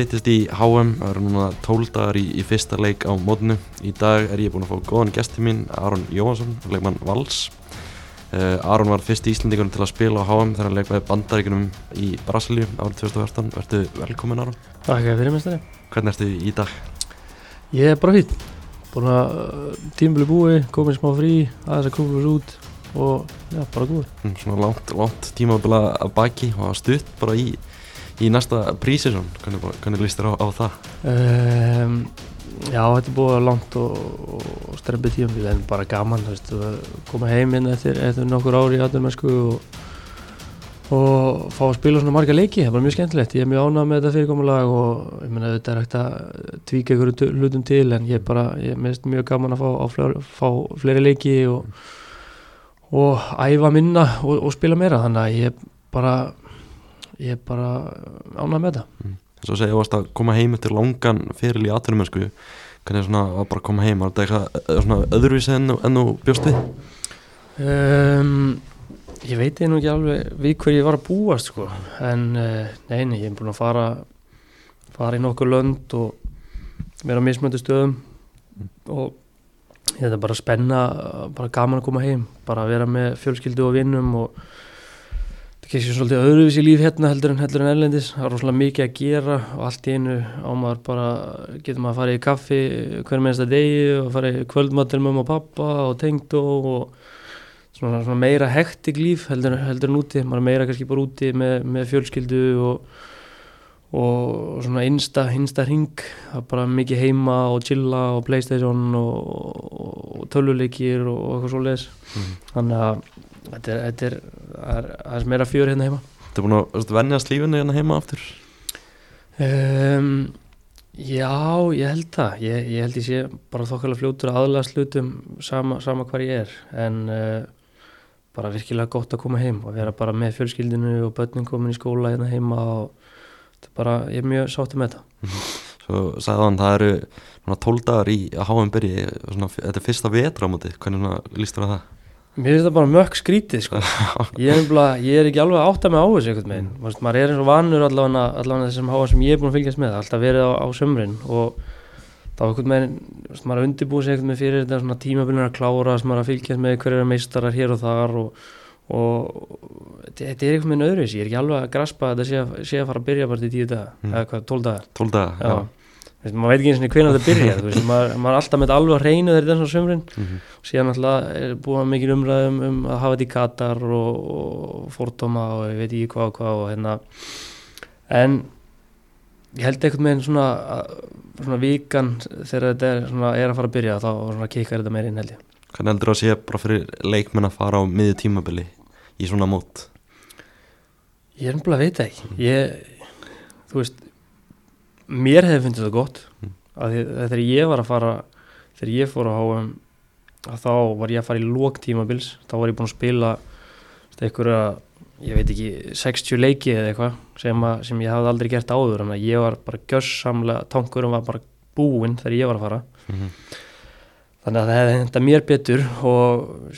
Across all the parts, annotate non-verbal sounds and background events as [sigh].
Það stýttist í HM, það eru núna tóldagar í, í fyrsta leik á mótnu. Í dag er ég búinn að fá góðan gesti mín, Aron Jóhansson, leikmann Vals. Uh, Aron var fyrst í Íslandingunum til að spila á HM þegar hann leikmaði bandaríkunum í Brasilíu árið 2014. Vertu velkominn Aron. Takk fyrir mestari. Hvernig ertu í dag? Ég er bara fít. Búin að uh, tímbili búi, komið smá frí, aðeins að koma þessu út og já, bara góður. Mm, Svona langt, langt tímabila að baki og stutt bara í, í næsta prísisón. Hvernig, líst þér á, á það? Um, já, þetta er búið langt og, og strempið tímabili en bara gaman, veist, koma heim inn eftir, eftir nokkur ári í aðdurmennsku og, og fá að spila svona marga leiki, það var mjög skemmtilegt. Ég er mjög ánægð með þetta fyrirkomulag og ég meina þetta er hægt að tvíka ykkur hlutum til en ég er bara, ég minnst mjög gaman að fá, fleiri, fá fleiri leiki og og æfa minna og spila meira þannig að ég bara ég er bara ánægð með þetta. Svo segja þú varst að koma heim eftir langan feril í atvinnumösku hvernig er svona að bara koma heim? Var þetta eitthvað eh, svona öðruvísi enn, enn þú bjóst við? um, ég veit ég nú ekki alveg við hver ég var að búast sko. En uh, nei, nei, ég er búin að fara fara í nokkur lönd og vera á mismöndu stöðum. Og þetta er bara spenna bara gaman að koma heim. Bara að vera með fjölskyldu og vinnum og kannski svolítið öðruvísi líf hérna heldur en heldur en erlendis. Það er rosalega mikið að gera og allt í einu á maður bara getur maður að fara í kaffi hver minnsta degi og fara í kvöldmat til mömmu og pappa og tengd og svona, svona meira hektik líf heldur, heldur en úti, maður er meira kannski bara úti með, með fjölskyldu og, og svona innsta, innsta ring, bara mikið heima og chilla og playstation og, og töluleikir og, og eitthvað svo leis Mhm. þannig að þetta er, þetta er, það er, það er meira fjör hérna heima. Þetta er búin að veistu, venjast lífinni hérna heima aftur? Um, Já, ég held það. Ég, ég held ég sé bara þokkalega fljótur að aðlega slutum sama, sama hvar ég er. En uh, bara virkilega gott að koma heim og vera bara með fjölskyldinu og börnin komin í skóla hérna heima og þetta er bara, ég er mjög sáttu með þetta [laughs] Svo sagði hann það eru tóldagar í HM byrji þetta er fyrsta vetramóti hvernig svona líst þér á það? Mér finnst það bara mökk skrítið sko. [laughs] ég, er nefnilega- ég er ekki alveg að átta mig á þessu einhvern veginn, Manst, maður er eins og vanur allavega, allavega þessum háa sem ég er búin að fylgjast með alltaf verið á, á sömrin og þá einhvern veginn, maður er undirbúið sig einhvern veginn fyrir þetta svona tímabilin að klára sem maður er að fylgjast með hverju er meistarar hér og þar og, og þetta er einhvern veginn öðruvísi, ég er ekki alveg að graspa að þetta sé, að- sé að fara að byrja bara til tíu daga Mm. eða hvað, tól dagar Tóldaga, Já. Veist, maður veit ekki eins og hvernig þetta byrja þú veist, [laughs] maður, maður er alltaf með alveg að reynu þegar þetta er svona sömrin Mhm. og síðan alltaf er búið mikið umræðum um að hafa þetta í Katar og, og fordóma og ég veit ekki hvað og hvað og hérna en ég held einhvern veginn svona, svona vikan þegar þetta er, svona, er að fara að byrja þá kikar þetta meira inn held ég Hvernig heldur þú að sé bara fyrir leikmenn að fara á miðju tímabili í svona mót? ég er nefnilega að veit það ekki ég, þú veist mér hefði fundið það gott Mm. þegar ég var að fara þegar ég fór að háum að þá var ég að fara í lók tímabils þá var ég búinn að spila einhverja, ég veit ekki 60 leiki eða eitthvað sem, sem ég hafði aldrei gert áður ég var bara gössamlega, tankurum var bara búinn þegar ég var að fara Mhm. þannig að það hefði henda mér betur og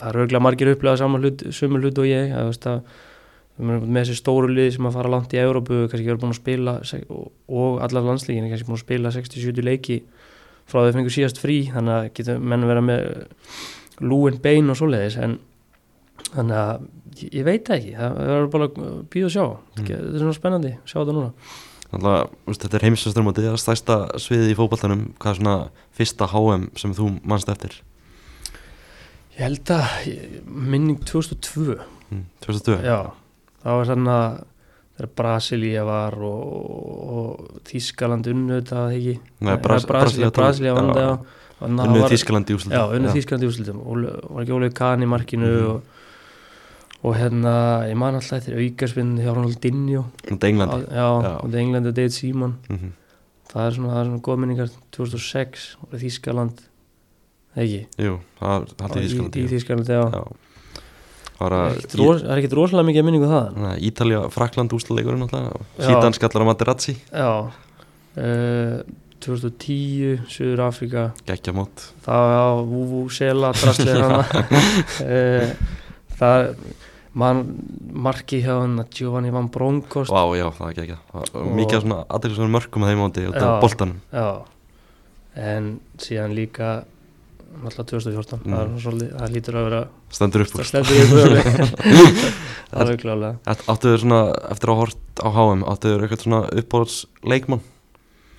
það er auðvitað margir upplegað saman hlut, sömu hlut og ég að, með þessi stóru lið sem að fara langt í Európu kannski verið búin að spila og, og allar landslíkin kannski búin að spila 60-70 leiki frá þau fengur síðast frí þannig að getur menn vera með lúin bein og svoleiðis en þannig að ég, veit ekki það verður bara að býða og sjá Mm. þetta er svona spennandi, sjá þetta núna Alltaf, þetta er heimsvæsturmóti, það er stærsta sviðið í fótballtanum, hvað er svona fyrsta HM sem þú mannst eftir? ég held að minning 2002 Mm, 2002? Já, það var svona þegar Brasilia var og, og Þískaland unnu þetta ekki? Nei, Bras Brasilia, Brasilia vann þetta Unnið Þískaland í úslutum Já, unnu Þískaland í úrslitum. Og var ekki Ólið Kahn í markinu Mhm. og, og hérna, ég man alltaf eftir aukarspinn hjá Ronaldinho. Út Englandi. Já, og Englandi David Seaman Mhm. það er svona, það er svona góð minningar. 2006 og Þískaland ekki? Jú, það er í, Þískaland í Þískaland, já. Já Það að er ekkert er rosalega mikið minningu það að Ítalja, Frakland Já. Sítan skallar á Materazzi. Já. Uh, 2010, Suður Afrika Gekkja mót. Það var á Vúvú Sela hana. Uh, [laughs] það Man, marki hjá að Giovanni Van Bronckhorst. Vá, já, það er Og- Mikið svona aðeinslega mörgum að þeim ándi og það Já. er boltanum. Já, en síðan líka náttúrulega 2014 Mm. það, er svolítið, það lítur að vera Stendur upp úr. Það [laughs] það er klálega Æt- Áttu þau svona, eftir að hort á HM Áttu þau eitthvað svona uppbóðs leikmann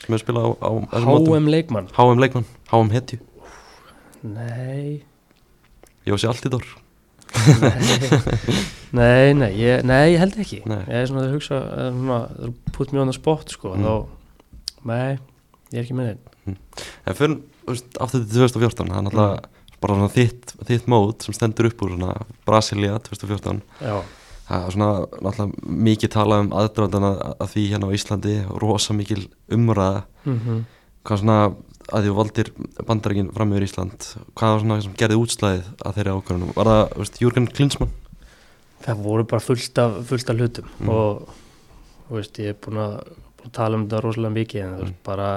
sem hefur spilað á, á? HM leikmann? HM leikmann, HM hetju. Nei, í dór [laughs] nei, nei, ég, nei, ég held ekki. Nei. ég er svona að hugsa eh, svona, þú putt á það spott sko, Mm. þá, nei, ég er ekki með þeim En fyrir, aftur til 2014 Það er náttúrulega bara svona þitt, þitt mót sem stendur upp úr svona Brasilia 2014 já, Það er svona náttúrulega mikið talað um aðdraðan að, því hérna á Íslandi og rosa mikil umræða. Mm hvað svona að því valdir bandarækin fram yfir Ísland hvað var svona sem gerði útslæðið að þeirri ákvörðunum var það, veist, Jürgen Klinsmann? Það voru bara fullt af, fullt af hlutum Mm. og veist, ég er búin að, búin að tala um þetta rosalega mikið en þú veist, Mm. bara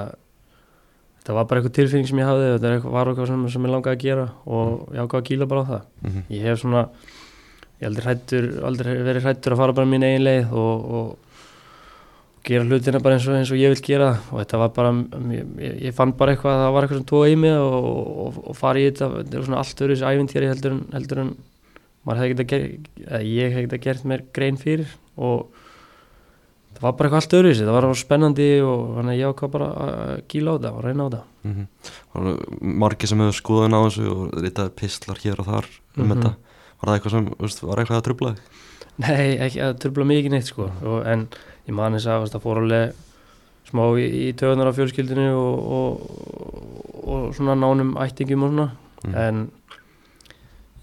þetta var bara eitthvað tilfinning sem ég hafði þetta eitthvað- var eitthvað sem, sem ég langaði að gera og ég ákvað að gíla bara á það. Mm -hmm. ég hef svona ég hef aldrei, hrættur, aldrei verið hrættur að fara bara mín eigin leið og, og gera hlutina bara eins og, eins og ég vil gera. Og þetta var bara ég, ég- fann bara eitthvað að það var eitthvað sem tóa í mig og, og, og fara í þetta. Þetta er svona allt öðru þessi ævintýri heldur en, heldur en maður hefði eða ég hefði getað gert mér grein fyrir. Og það var bara eitthvað allt öðru það var spennandi og þannig að ég ákvað bara að gíla á þetta og reyna á þetta Mm -hmm. margir sem hefur skoðun á þessu og ritaði pistlar hér og þar um Mhm. þetta var það eitthvað sem, veist, var eitthvað að trubla þig? Nei, ekki að trubla mikið neitt sko og, en ég man þess að það fór alveg smá í, í töðunar á fjölskyldinu og, og, og svona nánum ættingum og svona Mhm. en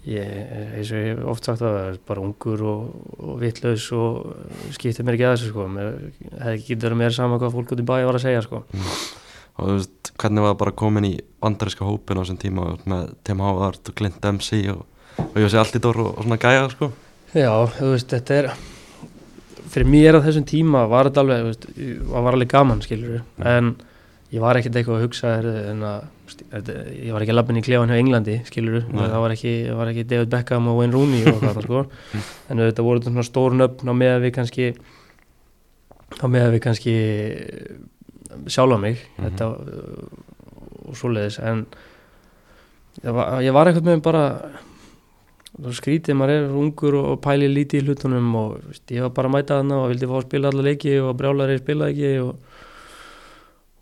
ég, eins og ég hef oft sagt að það er bara ungur og, og vitlaus og skiptir mér ekki að þessu sko. Mér hefði ekki getið verið meira sama hvað fólk út í bæ var að segja sko. Og þú veist, hvernig var bara komin í bandaríska hópin á þessum tíma? Með Tim Howard og Clint Dempsey og, og í dór og, og svona gæja sko. Já, þú veist, þetta er fyrir mér á þessum tíma var þetta alveg, þú veist, það var alveg gaman skilur Mm. en ég var ekkert eitthvað að hugsa en að, ég var ekki að lappin í klefan hjá Englandi skilur, Nei. það var ekki, var ekki David Beckham og Wayne Rooney og hvað það sko Mm. en þetta voru svona stór nöfn á með að við kannski á með að við kannski sjálfa mig Mhm. þetta uh, og svoleiðis en ég var, ég var eitthvað með bara skrítið, maður er ungur og, pæli lítið í hlutunum og veist, ég var bara að mæta þarna og vildi fá að spila alla leiki og brjálari spila ekki og,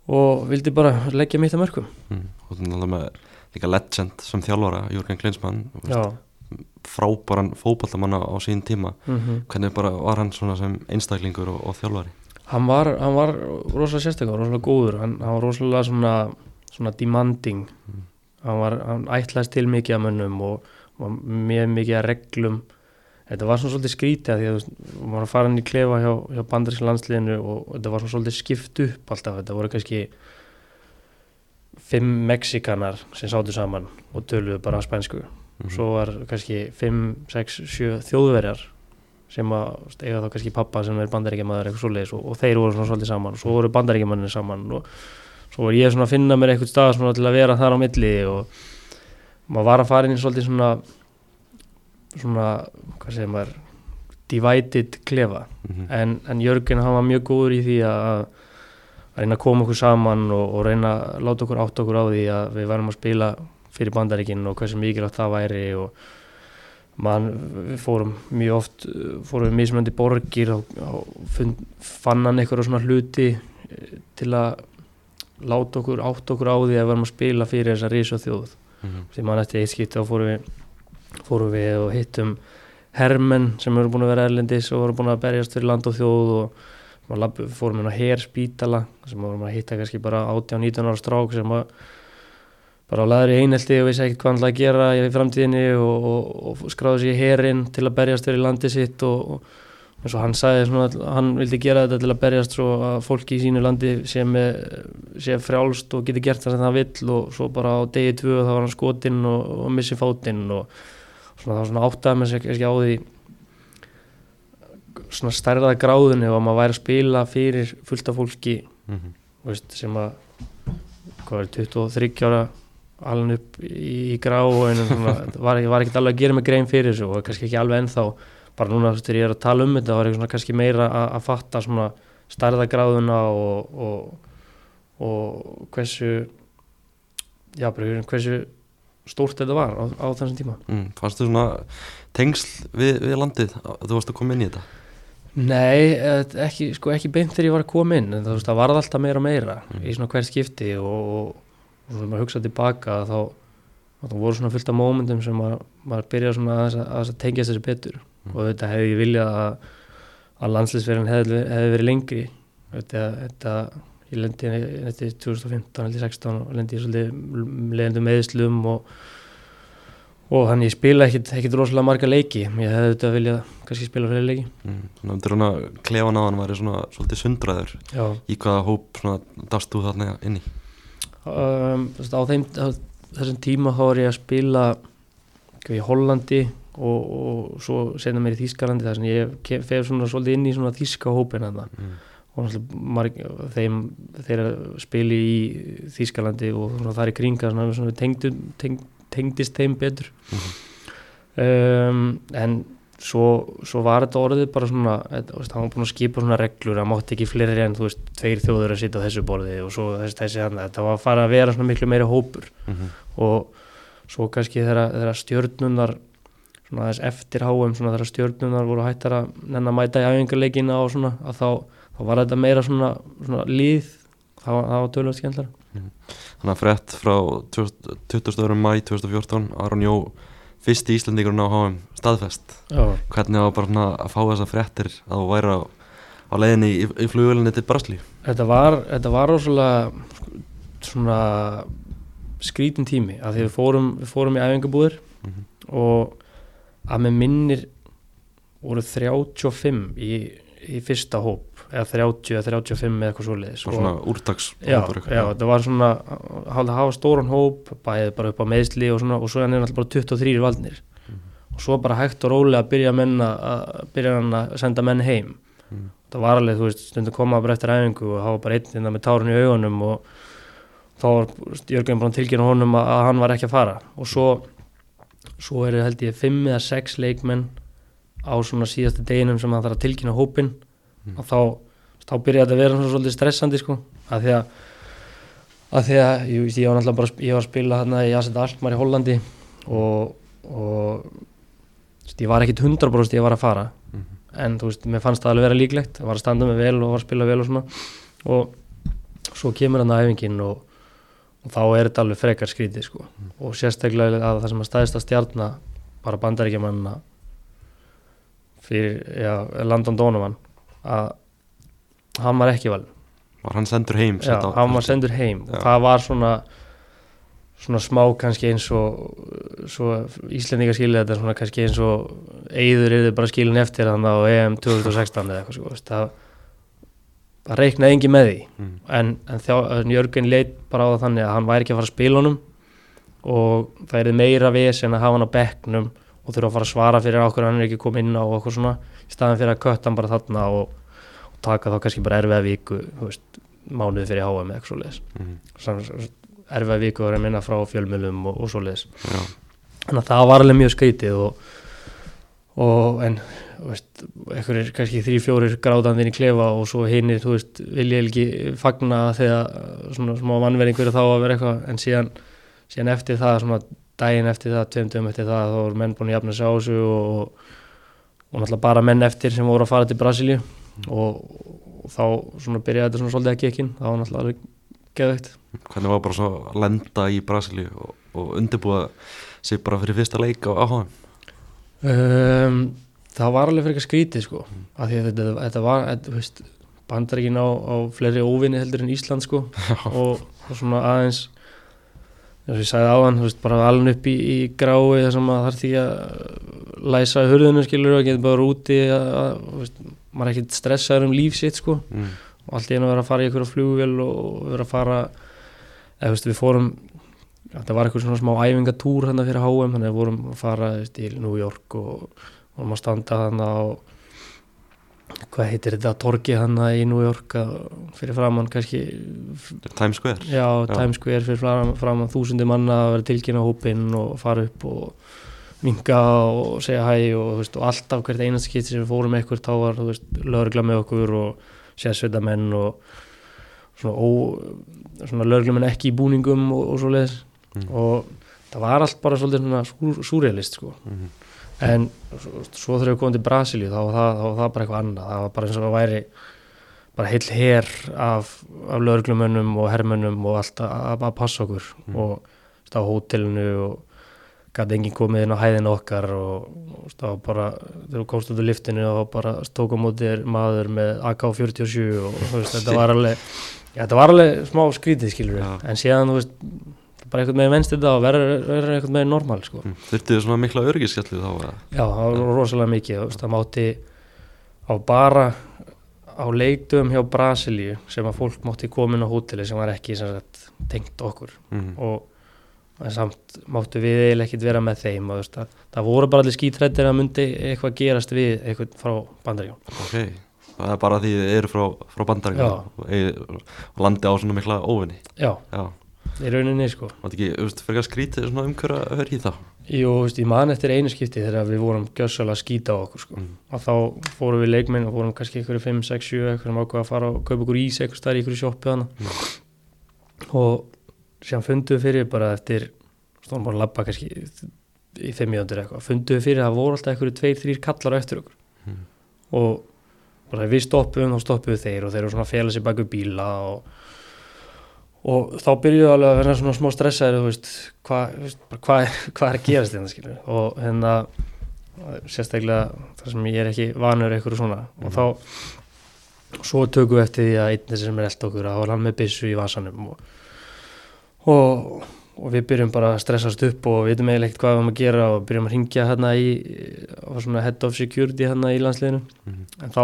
og vildi bara leggja mitt að mörgum mm. og þannig að með líka legend sem þjálfara, Jürgen Klinsmann frábæran fótballamann á, sín tíma. Mm hvernig bara var hann svona sem einstaklingur og, og þjálfari? Hann var, hann var rosalega sérstaklega, rosalega góður. Hann, hann var rosalega svona, svona demanding. Mm. hann, var, hann ætlaðist til mikið af mönnum og var mjög mikið af reglum þetta var svona svolítið skrítið af því að maður var að fara inn í klefa hjá, hjá bandaríska landsliðinu og þetta var svona svolítið skipt upp alltaf, þetta voru kannski fimm Mexikanar sem sátu saman og töluðu bara spænsku. Mhm. svo var kannski 5, 6, 7 þjóðverjar sem að eiga þá kannski pappa sem er bandaríkjamaður eitthvað svoleiðis og, og þeir voru svona svolítið saman. Og svo voru bandaríkjamannir saman og svo var ég svona að finna mér eitthvað stað til að vera þar á milli og maður var að fara inn í svolítið svona svona, hvað segir maður divided klefa Mhm. en, en Jörgen hann var mjög góður í því að að reyna að koma okkur saman og, og reyna að láta okkur átt okkur á því að við værum að spila fyrir bandaríkinn og hversu mikilvægt það væri og man, við fórum mjög oft fórum við mismöndi borgir og, og fund, fann hann eitthvað svona hluti eh, til að láta okkur átt okkur á því að værum að spila fyrir þessa risa þjóð Mhm. því mann eftir eitt skipt þá fórum við, fórum við og hittum hermenn sem eru búin að vera erlendis og eru búin að berjast fyrir land og þjóð og labbi, fórum inn á herspítala sem vorum að hitta kannski bara 18-19 ára strák sem að bara á laður í einhelti og vissi ekkert hvað hann ætlaði að gera í framtíðinni og, og, og skráði sér í herin til að berjast fyrir landi sitt og, og eins og hann sagði að hann vildi gera þetta til að berjast svo að fólki í sínu landi sé, með, sé frjálst og geti gert það sem það vill og svo bara á degi tvö þá var hann skotinn og, missi fótinn og svona svona áttaði með sig ekki á því svona stærða gráðunni og að maður væri að spila fyrir fullt af fólki Mhm. veist, sem að hvað er 23 ára alveg upp í, í grá en svona, var, var ekkert alveg að gera mig grein fyrir þessu og kannski ekki alveg ennþá bara núna þú veist, þegar ég er að tala um þetta þá er ég svona kannski meira að, að fatta svona stærðagráðuna og, og, og hversu já, bara hversu stórt þetta var á, á þessum tíma mm, fannst þú svona tengsl við, við landið að þú varst að koma inn í þetta Nei, eh, ekki, sko, ekki beint þegar ég var að koma inn en það, veist, það varð alltaf meira og meira Mm. í svona hver skipti og, og, og svona maður hugsa tilbaka þá, þá voru svona fullt af mómentum sem maður, maður byrjaði svona að, að, að tengjast þessu betur Mm. og þetta hefði ég viljað að, að landsliðsverðin hefði, hefði verið lengri þetta, þetta ég lendi þetta 2015, held ég 16 og lendi ég svolítið leiðandi meðslum og og þannig ég spila ekkit rosalega marga leiki. Ég hefði þetta viljað kannski spila fyrir leiki. Mm, þannig að þetta klefan á hann væri svona svolítið sundraður Já, í hvaða hóp dast þú þarna inn í? Um, á þeim þessum tíma þá er ég að spila í Hollandi og, og svo senna mér í Þýskalandi þar sem ég fer svona svolítið inn í svona þýska hópin þarna. Mm, og þeim þeir spili í Þýskalandi og þar í kringa svona, svona tengdu, teng, tengdist þeim betur. Mhm. um, en svo, svo var þetta orðið bara svona hann var búin að skipa svona reglur að mátti ekki fleiri en þú veist, tveir þjóður að sitja á þessu borði og svo þessi, þessi hann, þetta var að fara að vera svona miklu meiri hópur. Mm, og svo kannski þegar, stjörnunar svona þess eftir háum svona þegar stjörnunar voru hættar að mæta í æfingarleikina og svona að þá, þá var þetta meira svona, svona líð það var, það tölvöld skemmtlar þannig að frett frá 20 22. mæ 2014 Aron Jó fyrsti Íslandingurinn á HM staðfest. Já, hvernig var bara svona að fá þessa frettir að þú væri á, á leiðinni í, í flugvölinni til Brasli þetta var þetta var rosalega svona skrítin tími að því við fórum, við fórum í æfingabúðir Mhm. og að með minnir voru 35 í, í fyrsta hóp eða 30 eða 35 eða eitthvað svoleiðis og svona úrtags já, já, þetta var svona að hafa stóran hóp, bæðið bara upp á meðsli og svona og svo er náttúrulega bara 23 valdnir og svo bara hægt og rólega að byrja menn að byrja hann að senda menn heim. Mhm. það var alveg, þú veist, stundum koma bara eftir æfingu og hafa bara einn innan með tárun í augunum og þá var Jörgjum bara tilkynna honum að, að hann var ekki að fara. Og svo svo eru held ég fimm eða sex leikmenn á svona síðastu deginum sem hann þarf að tilkynna hópin Mm. og þá, þá byrjaði þetta að vera svolítið stressandi sko, að því að að því að ég, ég var náttúrulega bara ég var að spila þarna í Asset Alkmaar í Hollandi og, og veist, ég var ekkit 100% ég var að fara. Mhm. en þú veist, mér fannst það alveg vera líklegt. Ég var að standa mig vel og var að spila vel og svona. Og svo kemur hann að æfingin og, og þá er þetta alveg frekar skrítið sko. Og sérstaklega að það sem að staðist að stjarna bara bandaríkjamanna fyrir, já, Landon Donovan að hann var ekki valin var hann sendur heim já, hann var sendur heim. Já. og það var svona svona smá kannski eins og svo Íslendingar skilja þetta svona kannski eins og eigður er bara skilin eftir þannig á EM 2016 eða eitthvað sko, það, það reiknaði engi með því. Mm, en, en, þjá, en Jörgen leit bara á það þannig að hann væri ekki að fara að spila honum og það er meira ves en að hafa hann á bekknum og þurfa að fara að svara fyrir okkur hann er ekki komið inn á okkur svona í staðan fyrir að kötta hann bara þarna og taka þá kannski bara erfiða viku veist, mánuði fyrir HM eða eitthvað svo mm, erfiða viku var að minna frá fjölmjölum og, og svo leiðis þannig að það var alveg mjög skrítið og, og en veist, einhverjir kannski þrý fjórir gráðandinn í klefa og svo hinnir veist, vilja ekki fagna þegar svona smá mannverðingur þá að vera eitthvað en síðan, síðan eftir það svona daginn eftir það, tveimtum eftir það þá voru menn búin að jafna sig á þessu og, og náttúrulega bara menn eftir sem voru að fara til Brasilíu og, og þá svona byrjaði þetta svona svolítið að gekkin það var náttúrulega alveg geðveikt. Hvernig var bara svo að lenda í Brasili og, og undirbúa sig bara fyrir fyrsta leik á AHM Um, það var alveg fyrir eitthvað skrítið sko. Af því að þetta, þetta var þú veist, bandaríkin á, á fleiri óvinni heldur en Ísland sko. [laughs] Og, og svona aðeins eins og ég sagði áðan, þú veist, bara alveg upp í, í grái þar sem að þarf því að læsa hurðinu skilur og geta bara úti að, að, veist, maður er ekkert stressaður um líf sitt sko. Mm, og allt í einu að vera að fara í einhverja flugvél og vera að fara eða þú veist við fórum þetta var eitthvað svona smá æfingatúr hérna fyrir HM þannig að við vorum að fara þú veist, í New York og vorum að standa þannig á hvað heitir þetta torgi þannig í New York fyrir framann kannski Times Square já, Já. Times Square fyrir framann, framann þúsundi manna að vera tilkynna hópinn og fara upp og vinga og segja hæ og, veist, og alltaf hvert einast skipt sem við fórum eitthvað þá var lögregla með okkur og sérsveitamenn og svona, ó, svona lögreglumenn ekki í búningum og, og svo leiðis Mm. og það var allt bara svolítið svona súr, súrealist sko Mhm. En svo, þegar við komum til Brasilíu þá var það, þá var það bara eitthvað annað það var bara eins og það væri bara heill her af, af lögreglumönnum og hermönnum og allt að, að passa okkur Mm. og stá á hótelinu og gæti enginn komið inn á hæðin okkar og, og stá bara þegar við komst út úr liftinu og bara móti þér maður með AK-47 og þú veist, þetta var alveg já, þetta var alveg smá skrítið skilur Já. en síðan þú veist bara einhvern veginn venst þetta og verður einhvern veginn normal sko. Mm. Þurftu þið svona mikla örgiskellu þá? Já, það var rosalega mikið veist, það mátti á bara á leikdum hjá Brasilíu sem að fólk mátti komin á hóteli sem var ekki sagt, tengt okkur Mhm. og en samt máttu við eiginlega ekkert vera með þeim og, veist, það, það voru bara allir skítrættir að myndi eitthvað gerast við eitthvað frá bandaríjum Ok, það er bara því þið eru frá, frá bandaríkjum Já. og, og landi á svona mikla óvinni Já, Já, í rauninni sko þú veist, fyrir að skrítið svona umhverja að höra í það Jú, þú veist, ég man eftir einu skipti þegar við vorum gjössalega að skýta á okkur sko. Mm. og þá fórum við leikmenn og vorum kannski ykkur 5, 6, 7 eitthvað sem ákveða að fara og kaupa ykkur ís eitthvað stær í ykkur sjoppu hana og síðan funduðu fyrir bara eftir stóðum bara labba kannski í 5 mínútur eitthvað, funduðu fyrir að voru alltaf ykkur 2, 3 kallar á eftir okkur Mm. Og þá byrjuðu alveg að vera svona smá stressaðir þú veist, [laughs] hvað hva, hva, er að gerast þetta skilur og hérna sérstaklega þar sem ég er ekki vanur eitthvað svona. Og þá svo tökum við eftir því að einn þessi sem er eld okkur að var hann með byssu í vasanum og, og, og við byrjum bara að stressast upp og við veitum eiginlega ekkert hvað við erum að gera og byrjum að ringja hérna í á svona head of security hérna í landsliðinu. Mhm. en þá,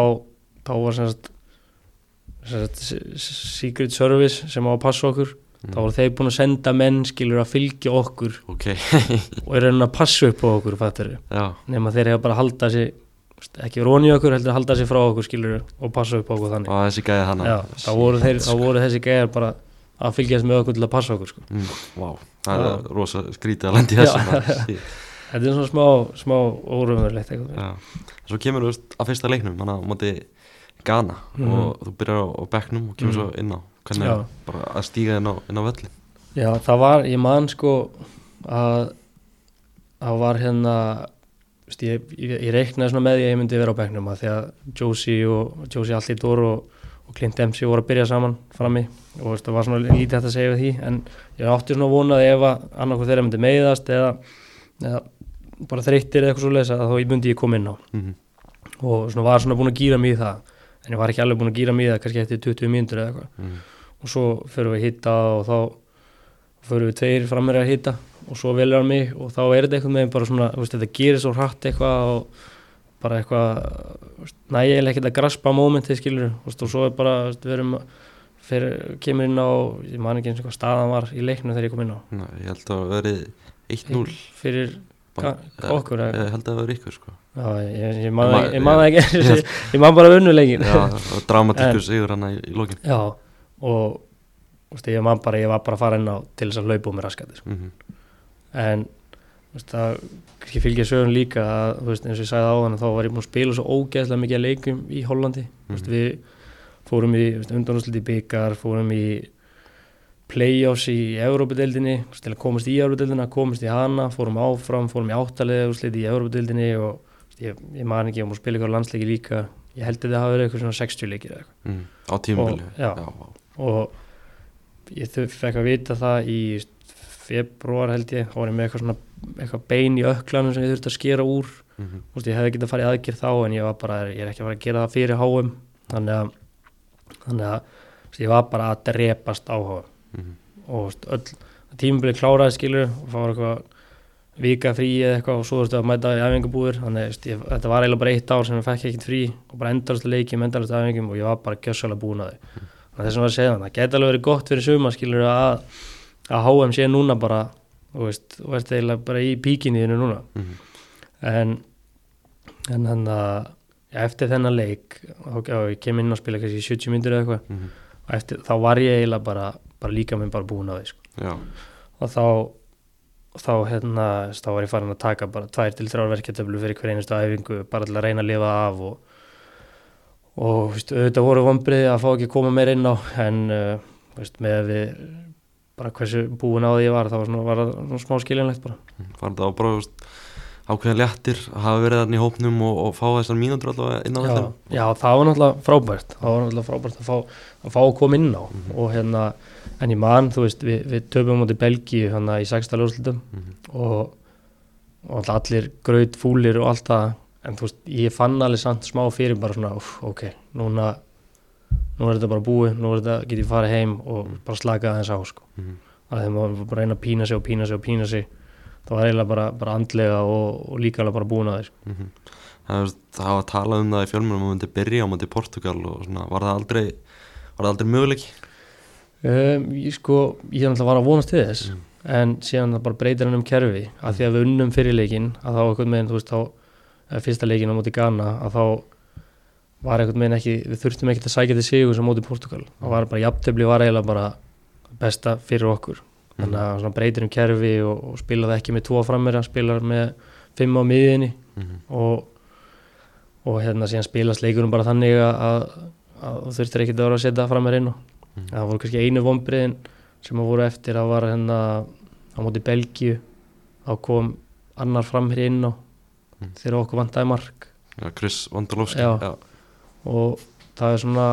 þá var sem sagt, sem sagt s- secret service sem á að passa okkur. Þá voru þeir búin að senda menn skilur að fylgja okkur Ok, [laughs] og er að passa upp á okkur já, nema þeir hefur bara halda veist, ekki róni okkur, heldur að halda sig frá okkur skilur og passa upp á okkur þannig. Og þessi gæði hana. Já, þá voru, þeir, þá voru þessi gæjar bara að fylgjast með okkur til að passa okkur sko. mm, Vá, það Já. er rosa skrítið að lendi Já. þessu [laughs] þetta er svona smá, smá Já. Svo kemur þú að fyrsta leiknum hann á móti Ghana Mhm. og þú byrjar á, á bekknum og kemur Mhm. svo inn á hvernig Já. bara að stíga inn á, inn á völlin Já, það var, ég man sko að það var hérna veist, ég, ég, ég reiknaði svona með því að ég myndi vera á bekknum að því að Josie og Josie Allítor og, og Clint Dempsey voru að byrja saman frammi og það var svona lítið hægt að segja við því en ég átti svona vonað ef að annarkoð þeirra myndi meiðast eða, eða bara þreyttir eða eitthvað svo lesa að þá myndi ég koma inn á mm og svona var svona búin að gýra mig í það en ég var ekki alveg búin að gýra mig í það kannski eftir 20 mínútur eða eitthvað. -hmm. og svo förum við að hitta og þá förum við tveir frammeir að hitta og svo velur hann mig og þá er þetta eitthvað með bara svona, veist, þetta gerir svo hratt eitthvað og bara eitthvað nægilega ekkert að graspa mómentið skilur veist, og svo er bara, veist, við erum fyrir, kemur inn á, ég man ekki eins og hvað staðan var í leiknum þegar ég kom inn á. Ég held að það verið 1-0 fyrir okkur Ég eða- held að það verið ykkur sko. Já, ég, ég Ég man- ekki, ég það ekki ég, ég man bara var dramatíkur sigur hann í, í lokin. Já, og veist, ég man bara, ég var bara að fara inn á til þess að hlaupa úr mér raskati sko. mm en þú veist, það kannski fylgja sögun líka að, veist, eins og ég sagði á hann þá var ég búin að spila svo ógeðslega mikið að leikum í Hollandi. Mm Mhm. við fórum í undanúslit í byggar fórum í play-offs í Európa-deildinni til að komast í Európa-deildina, komast í hana fórum áfram, fórum í áttalega í Európa-deildinni og ég, ég man ekki, ég múið spila ykkur landsleiki líka ég held að það hafi verið eitthvað svona 60 leikir Mm. Á tímabili Og- já. vá. og ég fekk að vita það í februar held ég, þá var ég með eitthvað svona eitthvað bein í öklanum sem ég þurfti að skera úr Mhm. Þú veist, ég hefði getað að fara í aðgerð þá en ég var bara, ég er ekki að fara að gera það fyrir HM þannig að þannig að ég var bara að drepast á HM Mhm. og öll tímabilið kláraði skilur og það var eitthvað vika frí eða eitthvað og svo þú veist að mæta í æfingabúður þannig að veist, ég, þetta var eiginlega bara eitt ár sem ég fekk ekkert frí og bara endalast leikjum, endalast æfingum og ég var bara gjössalega búin að þau þannig að þess að var að segja það, það geti alveg verið gott fyrir suma skilur að, að HM sé núna bara þú veist, og veist eiginlega bara í píkinniðinu núna. Mhm. en en hann að eftir þennan leik og ég kem inn og spila kannski í 70 myndir eða eitthvað. Og eftir, þá var ég eiginlega bara, bara líka minn bara búin á því sko. Já, og þá þá hérna, þá var ég farin að taka bara tvær til þrjár verkeftöflu fyrir hver einustu æfingu bara til að reyna að lifa af og, og veist, auðvitað voru vombriði að fá ekki að koma meir inn á en uh, veist, með að við bara hversu búin á því ég var þá var, svona, það svona smá skiljanlegt bara Var þetta á bara þú veist, ákveðin léttir að hafa verið þarna í hópnum og, og fá þessar mínútur allavega inn á já, vellinum? já, það var náttúrulega frábært það var náttúrulega frábært að fá að, fá að koma inn á Mhm. og hérna, en ég man, þú veist við, við töfum mútið Belgíu hérna í sextala úrslutum Mhm. og, og allir graut fúlir og allt það en þú veist, ég fann alveg samt smá fyrir bara svona, uff, ok, núna nú er þetta bara búið, nú þetta get ég farið heim og bara slaka aðeins á sko. Mhm. að þeim var bara að reyna að pína sig og pína sig og pína sig það var eiginlega bara, bara andlega og, og líka alveg bara búin að sko. Mhm. Það, veist, það hafa talað um það í fjölmjörnum að myndi byrja á móti Portugal og svona, var það aldrei var það aldrei möguleik? Um, ég sko, ég er náttúrulega var að vonast til þess Mhm. en síðan bara breytir hann um kerfi að því að við unnum fyrir leikin að þá einhvern veginn, þú veist, þá eða fyrsta leikin á móti Ghana að þá var einhvern veginn ekki, við þurftum ekki að sækja til sigur sem móti Portugal, það var bara jafntefli var eiginlega bara besta fyrir okkur þannig að svona breytir um kerfi og, og spilaði ekki með tvo frammeira, spilaði með fimm á miðinni Mhm. og, og hérna síðan spilast leikurum bara þannig að, að, að þurftir ekki að vera að setja frammeira inn á Mhm. það voru kannski einu vombriðin sem að voru eftir að var hérna á móti Belgíu þá kom annar framherri inn á Mm. þegar okkur vantaði mark Já, Chris Vandalovski já, og það er svona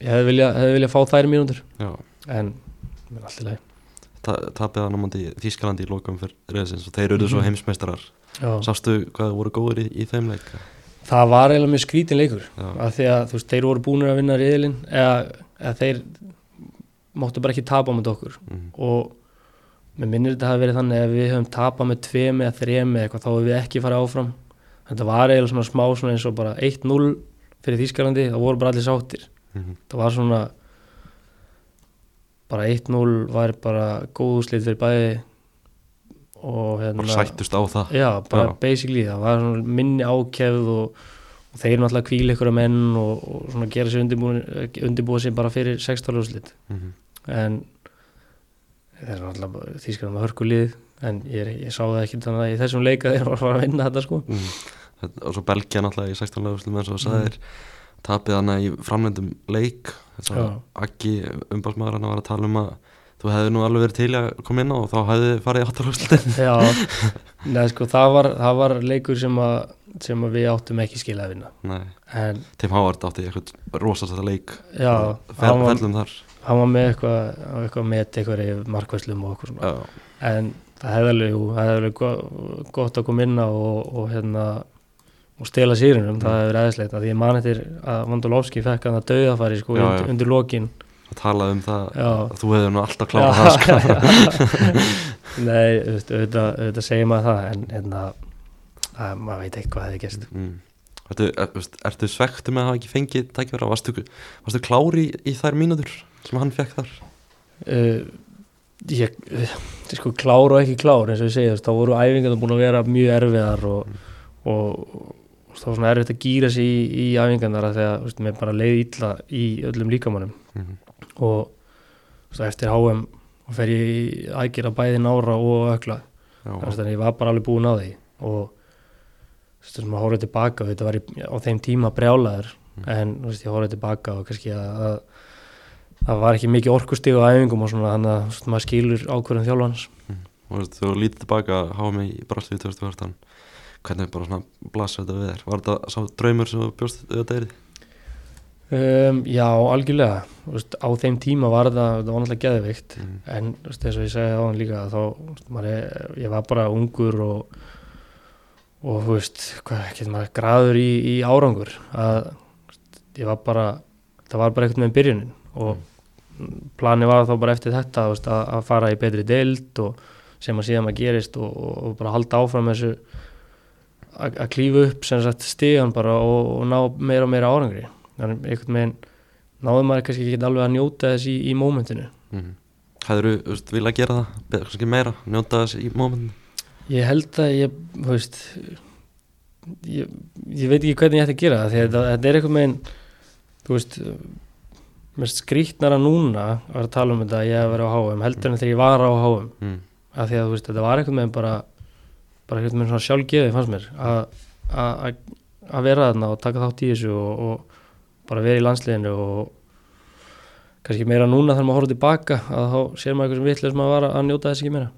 ég hefði viljað hefði vilja fá þær mínútur já. en menn allt í lagi Ta tapið á móti Þískalandi í lokum fyrir reyðsins og þeir eru svo Mhm. heimsmeistarar. Sástu hvað voru góður í, í þeim leik? það var eiginlega mjög skrítin leikur að því að þú veist, þeir voru búinir að vinna riðilinn eða, eða þeir máttu bara ekki tapa með okkur Mhm. og mér minnir þetta hafi verið þannig að við höfum tapað með tveim eða þrem eða eitthvað þá hefum við ekki farið áfram þetta var eiginlega svona smá svona eins og bara 1-0 fyrir Þýskalandi það voru bara allir sáttir Mhm. það var svona bara 1-0 var bara góð úrslit fyrir bæði og hérna bara sættust á það já, bara Já. basically það var svona minni ákefð og, og þeir náttúrulega kvíla ykkur að menn og, og gera sér undirbúið sér bara fyrir 16 úrslit Mhm. en þeir náttúrulega þýskarinn með hörkulið en ég, ég sá það ekki þannig að í þessum leika þeir var að að vinna þetta sko. Þetta- og svo Belgia náttúrulega í 16 lögustum eins og það Mhm. sagðir tapið hana í framlendum leik að. Aggi umbásmaður hann var að tala um að þú hefði nú alveg verið til að koma inn á og þá hefði farið áttalögustum [laughs] já, [laughs] neða sko það var, það var leikur sem að, sem að við áttum ekki skilja að vinna. Nei, en Tim Howard átti eitthvað rosast leik já, hann var, hann var með eitthvað eitthvað með eitthvað í markvæslum og okkur svona. Já, en það hefði alveg, það hefði alveg go- gott að koma inn á og, og hérna og stela sýrinum, það hefði verið eðislegt því ég man eftir að Vandulovski fekk að dauðafæri sko Já, undir, já. undir lokin að tala um það já, að þú hefði nú alltaf klárað það sko. [laughs] [laughs] nei, auðvitað, segir maður það en hérna, að, maður veit eitthvað hefði gerst mm. Ertu, er, ertu svektu með að hafa ekki fengið tækjara, varstu, varstu klári í, í þær mínútur sem hann fekk þar? uh, ég, sko klár og ekki klár eins og ég segi, veist, þá voru æfingarna búin að vera mjög erfiðar og, og, og þá var svona erfitt að gýra sig í, í að, þú veist, mér bara leið illa í öllum líkamannum Mm. Og veist, eftir HM og fer ég í aðgera bæði nára og ökla. Þannig að ég var bara alveg búin á því. Og þessum að hóra tilbaka þetta var ég, á þeim tíma brjálaður. Mm. en þú veist, ég hóra tilbaka og kannski að, að það var ekki mikið orkustig á æfingum og svona þannig að veist, maður skilur ákvörðum þjálfans og veist, þú lítið tilbaka mig í Braslíu 2014 hvernig bara svona blasa þetta við þér? Var þetta sá draumur sem bjóst auðvitað erið? Um, Já, algjörlega. Veist, á þeim tíma var það, það var náttúrulega geðvikt Mm. en veist, eins og ég segi á hann líka þá, veist, er, ég var bara ungur og og þú veist, hvað getur maður graður í, í árangur. Að ég var bara, það var bara einhvern veginn byrjunin. Og planið var þá bara eftir þetta að, að fara í betri deild og sem að síðan maður gerist og, og, og bara halda áfram þessu að klífa upp sem sagt stígan bara og, og ná meira og meira árangri þannig einhvern veginn náður maður kannski ekki alveg að njóta þess í, í mómentinu Mm. Hæður þú vilja gera það, beða kannski meira njóta þess í mómentin Ég held að ég, þú veist ég, ég veit ekki hvernig ég ætti að gera það því að þetta, þetta er einhvern veginn þú veist mest skrítnara núna að vera að tala um þetta að ég hef verið á HM heldur en þegar ég var á HM mm. af því að þú veist, þetta var einhvern veginn bara bara einhvern veginn svona sjálfgeði fannst mér að- að að- að vera þarna og taka þátt í þessu og, og bara vera í landsliðinu og kannski meira núna þegar maður horfður tilbaka að þá sér maður eitthvað sem vitlega sem maður var að njóta þess ekki meira.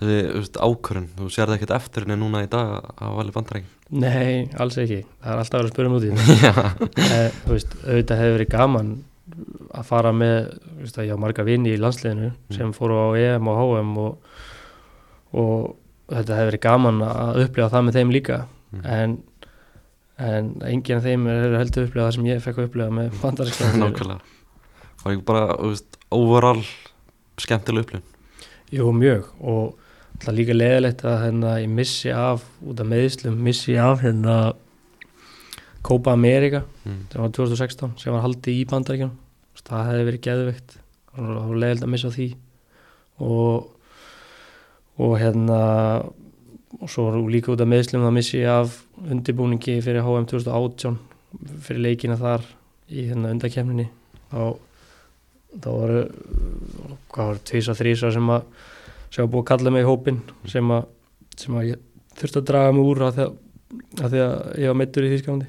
Þessi þú veist, ákvörun, þú sér það ekkert eftir henni núna í dag að vali bandarækjum Nei, alls ekki, það er alltaf verið að spyrja um út í [laughs] Já, Eh, þú veist, auðvitað hefur verið gaman að fara með, veist að ég á marga vini í landsliðinu sem fóru á EM og HM og, og þetta hefur verið gaman að upplifa það með þeim líka. Mm. en, en enginn af þeim er heldur að upplifa það sem ég fekk að upplifa með bandarísklega [laughs] nákvæmlega. Var ekki bara, veist, overall skemmtileg upplifun? Jú, mjög. Og er líka leðilegt að hérna, ég missi af út af meðslum, missi af hérna Copa America mm. sem var 2016 sem var haldið í bandaríkjum það hefði verið geðveikt. Það var leiðilegt að missa því. Og og hérna og svo líka út af meðslum það missi ég af undirbúningi fyrir HM 2018 fyrir leikina þar í hérna undakefninni þá þá voru hvað var tvís og þrís sem að sem var búið að kalla mig í hópin sem að, sem að ég þurfti að draga mig úr að því að, að, því að ég var meittur í Þýskalandi.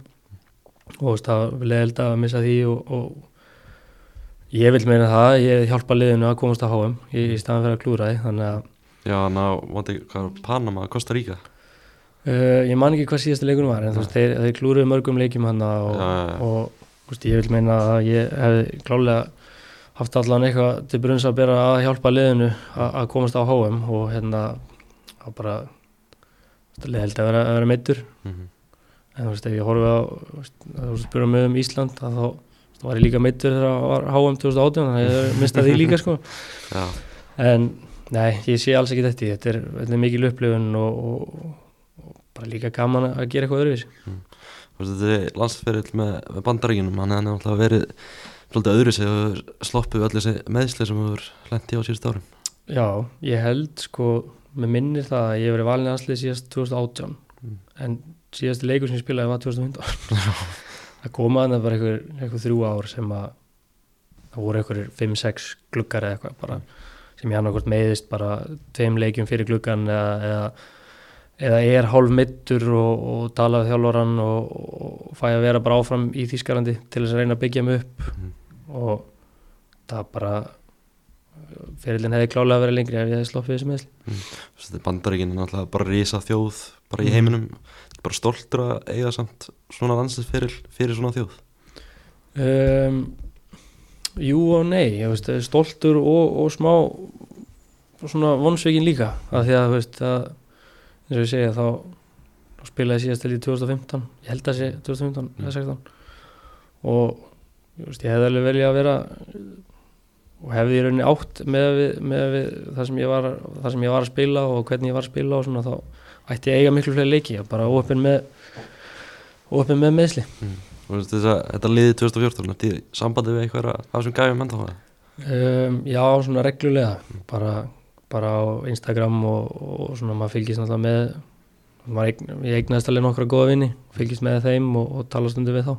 Og það var leiðild að missa því og, og ég vil meina það ég hjálpa liðinu að komast að HM í, í staðan fyrir að klúra því þannig að Já, ná, vandi, hvað var Panama, Costa Rica uh, ég man ekki hvað síðasta leikunum var en þú veist, þeir, þeir klúruðu mörgum leikjum hann og, já, já. og þú veist, ég vil meina að ég hefði klálega haft allan eitthvað til brunns að bera að hjálpa liðinu að komast á HM og hérna að bara leiðild að vera, vera meittur mm en þú veist, ef ég horfi á þú veist, spyrir mig um Ísland þá þá var ég líka meittur þegar það var HM 2018 þannig að ég mista því líka sko. Já, en nei, ég sé alls ekki þetta þetta er, þetta er mikil upplifun og, og, og bara líka gaman að gera eitthvað þú veist, þetta er landsferill með, með bandarækjunum hann er náttúrulega verið svolítið öðru sig og sloppið öll þessi meðsli sem hefur lendi á síðust árum. Já, ég held sko með minnir það að ég hef verið valin aðslið síðast 2018 Mm. en síðasti leikur sem ég spilaði var 2015 það koma þannig bara einhver, einhver þrjú ár sem að það voru einhverjir 5-6 gluggar eða eitthvað bara sem ég hann okkur meðist bara tveim leikjum fyrir gluggan eða, eða, eða er hálf mittur og, og tala við þjálforan og, og fæ að vera bara áfram í Þýskarandi til þess að reyna að byggja mig upp. Mhm. og það bara fyrirlin hefði klálega verið lengri ef ég hefði sloppið þessi meðsli veist, þetta bandarækjun er náttúrulega bara risa þjóð bara í heiminum. Bara stoltur að eiga samt svona landsliðsferil fyrir svona þjóð. Um, Jú og nei ég veist, stoltur og, og smá svona vonsveikin líka. Af því að þú veist að eins og ég segja þá, þá spilaði síðast til í 2015 ég held að sé 2015 Mm. eða 16 og veist, ég hefði alveg velja að vera og hefði í rauninni átt með, við, með við það, sem var, það sem ég var að spila og hvernig ég var að spila og svona þá ætti ég eiga miklu fleiri leiki bara óöppin með óöppin með meðsli Þú veist, að þetta liði 2014 þetta sambandi við einhverja af þessum gæfum það Um, já, svona reglulega bara, bara á Instagram og, og svona maður fylgist náttúrulega með eign, ég eignaðist alveg nokkra góða vinni fylgist með þeim og, og tala stundu við þá.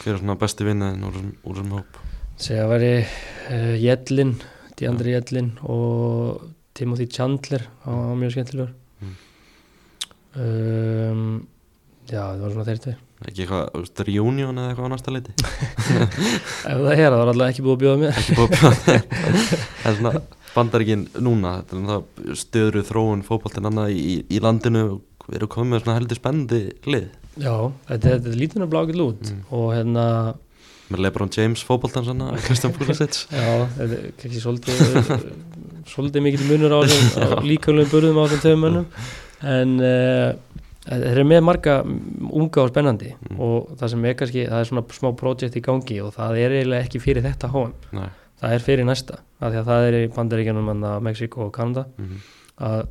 Hver er svona besti vinniðin úr, þessum- hóp? Segja að veri uh, Jellin, Diandri Jellin og Timothy Chandler hann var mjög skemmtilegur. Mm. um, já, það var svona þeir tveir. Ekki eitthvað, reunion eða eitthvað á næsta leiti? [laughs] Ef það er, það var alltaf ekki búið að bjóða mér. Ekki búið að bjóða þér. [laughs] bandaríkin núna stöðru þróun fótboltinn annað í, í landinu. Og eru komið með svona heldur spennandi lið. Já, þetta, þetta lítur náttúrulega ágætt út. Mm. og hérna með Lebron James fótboltan svona [laughs] Kristján Púlisits Já, þetta er kannski svolítið [laughs] svolítið mikill munur á, [laughs] líkamlegum burðum á þessum tveim mönnum. En uh, þeir eru með marga unga og spennandi. Mm. og það sem er kannski, það er svona smá projekt í gangi og það er eiginlega ekki fyrir þetta HM Nei. Það er fyrir næsta, af því að það er í Bandaríkjanum, manna, Mexiko og Kanada Mhm. að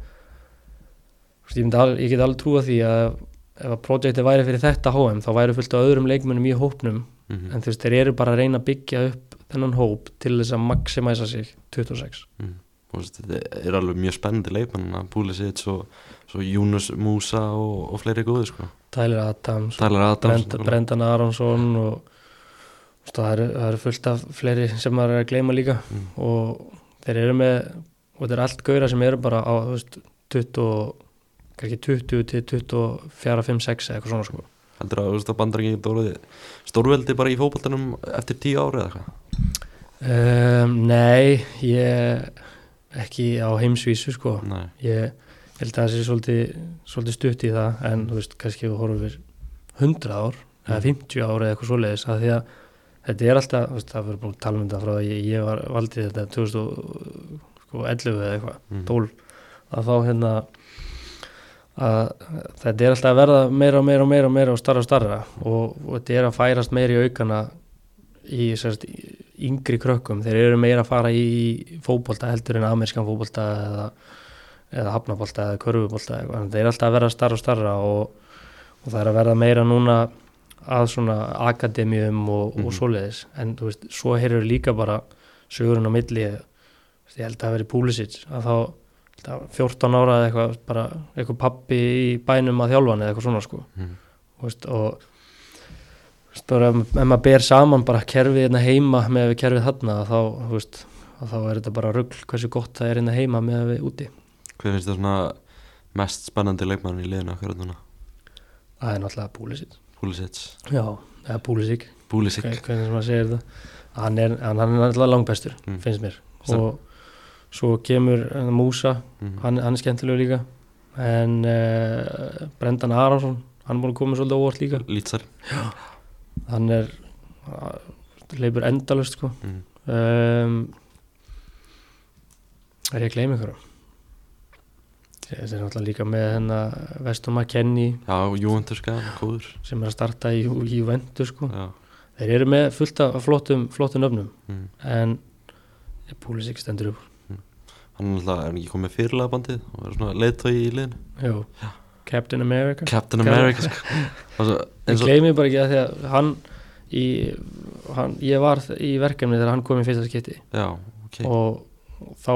þú veist, ég, myndi al, ég get alveg trúa því að ef að projektið væri fyrir þetta HM þá væri fullt af öðrum leikmönnum í hópnum Mhm. en þú veist, þeir eru bara að reyna að byggja upp þennan hóp til þess að maximæsa sig 26 Mhm. Þú veist, þetta er alveg mjög spennandi leikmann Púlisits og svo Júnus Músa og, og fleiri góði sko Tyler Adams, Tyler Adams Brenda, Brendan Aronsson og það eru, það eru fullt af fleiri sem maður er að gleyma líka Mm. og þeir eru með og þetta er allt gauðra sem eru bara á veist, 20, kannski 20 til 24, 5, 6 eða eitthvað svona sko. Heldur að, að bandarækjum getur orðið stórveldi bara í fótboltanum eftir tíu ári eða eitthvað? um, Nei, ég ekki á heimsvísu sko. Nei. ég held að það sé svolítið, svolítið stutt í það en þú veist, kannski við horfum 100 ár eða Mm. 50 ár eða eitthvað svoleiðis að því að þetta er alltaf, það verður búin tala um frá að ég, ég var valdið þetta 2011 eða eitthvað Mm. 12 að þá hérna að þetta er alltaf að verða meira og meira og meira og meira og starra og starra og, og þetta er að færast meira í aukana í sérst, yngri krökkum þeir eru meira að fara í fótbolta heldur en amerískan fótbolta eða, eða hafnabolta eða körfubólta þeir eru alltaf að verða starra og starra og, og það er að verða meira núna að svona akademíum og, Mhm. og svoleiðis en þú veist, svo heyrður líka bara sögurinn á milli ég held að það veri Púlisic að þá held að 14 ára eða eitthvað bara eitthvað pappi í bænum að þjálfan eða eitthvað svona sko Mm. Veist, og bara, ef maður ber saman bara kerfið hérna heima með við kerfið þarna þá, veist, að þá er þetta bara rugl hversu gott það er hérna heima með við úti Hver finnst það svona mest spennandi leikmann í liðinu akkurat núna? það er náttúrulega Púlisic Pulisic. Já, eða Púlisic, Pulisic. Hvernig sem maður segir þetta hann er, hann, hann er náttúrulega langbestur Mm. finnst mér. Sem- og svo kemur uh, Músa mm. hann, hann er skemmtilegur líka. En uh, Brendan Arason hann búin að koma svolítið óvart líka. Lítsar hann er uh, leipur endalust sko. Mm. um, er ég að gleyma ykkur þetta er náttúrulega líka með hennar Vestum McKennie sem er að starta í, í Juventus sko. Þeir eru með fullt af flottum, flottum öfnum mm. en Púlisík stendur upp. Hann er alltaf, er hann ekki komið fyrirlega bandið og er svona leiðtói í liðinu. Captain America. Captain America sko. [laughs] Og ég og gleymi bara ekki að því að hann í, hann, ég var í verkefni þegar hann kom í fyrsta skipti. Já, ok. Og þá